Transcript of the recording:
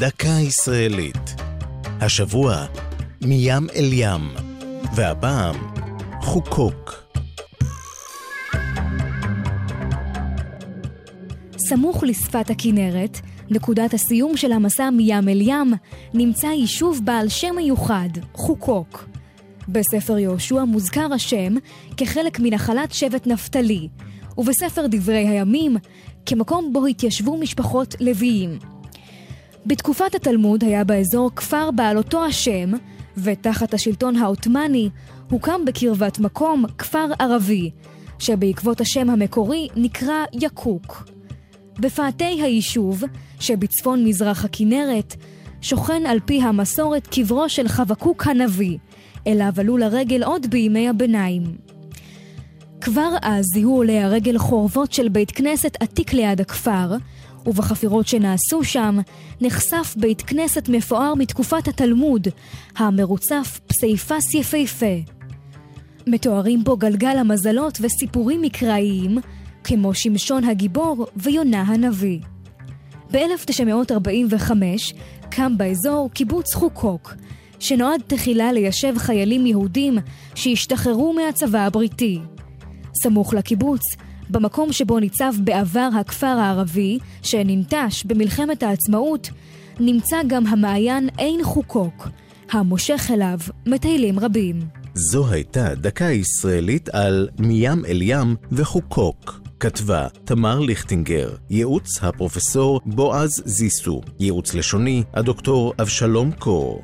דקה ישראלית. השבוע, מים אל ים, והפעם, חוקוק. סמוך לשפת הכנרת, נקודת הסיום של המסע מים אל ים, נמצא יישוב בעל שם מיוחד, חוקוק. בספר יהושע מוזכר השם כחלק מנחלת שבט נפתלי, ובספר דברי הימים כמקום בו התיישבו משפחות לוויים. בתקופת התלמוד היה באזור כפר בעל אותו השם, ותחת השלטון העות'מאני הוקם בקרבת מקום כפר ערבי, שבעקבות השם המקורי נקרא יקוק. בפאתי היישוב, שבצפון מזרח הכנרת, שוכן על פי המסורת קברו של חבקוק הנביא, אליו עלו לרגל עוד בימי הביניים. כבר אז זיהו עולי הרגל חורבות של בית כנסת עתיק ליד הכפר, ובחפירות שנעשו שם נחשף בית כנסת מפואר מתקופת התלמוד, המרוצף פסיפס יפהפה. מתוארים בו גלגל המזלות וסיפורים מקראיים, כמו שמשון הגיבור ויונה הנביא. ב-1945 קם באזור קיבוץ חוקוק, שנועד תחילה ליישב חיילים יהודים שהשתחררו מהצבא הבריטי. סמוך לקיבוץ, במקום שבו ניצב בעבר הכפר הערבי, שננטש במלחמת העצמאות, נמצא גם המעיין עין חוקוק, המושך אליו מטיילים רבים. זו הייתה דקה ישראלית על מים אל ים וחוקוק. כתבה תמר ליכטינגר, ייעוץ הפרופסור בועז זיסו, ייעוץ לשוני הדוקטור אבשלום קור.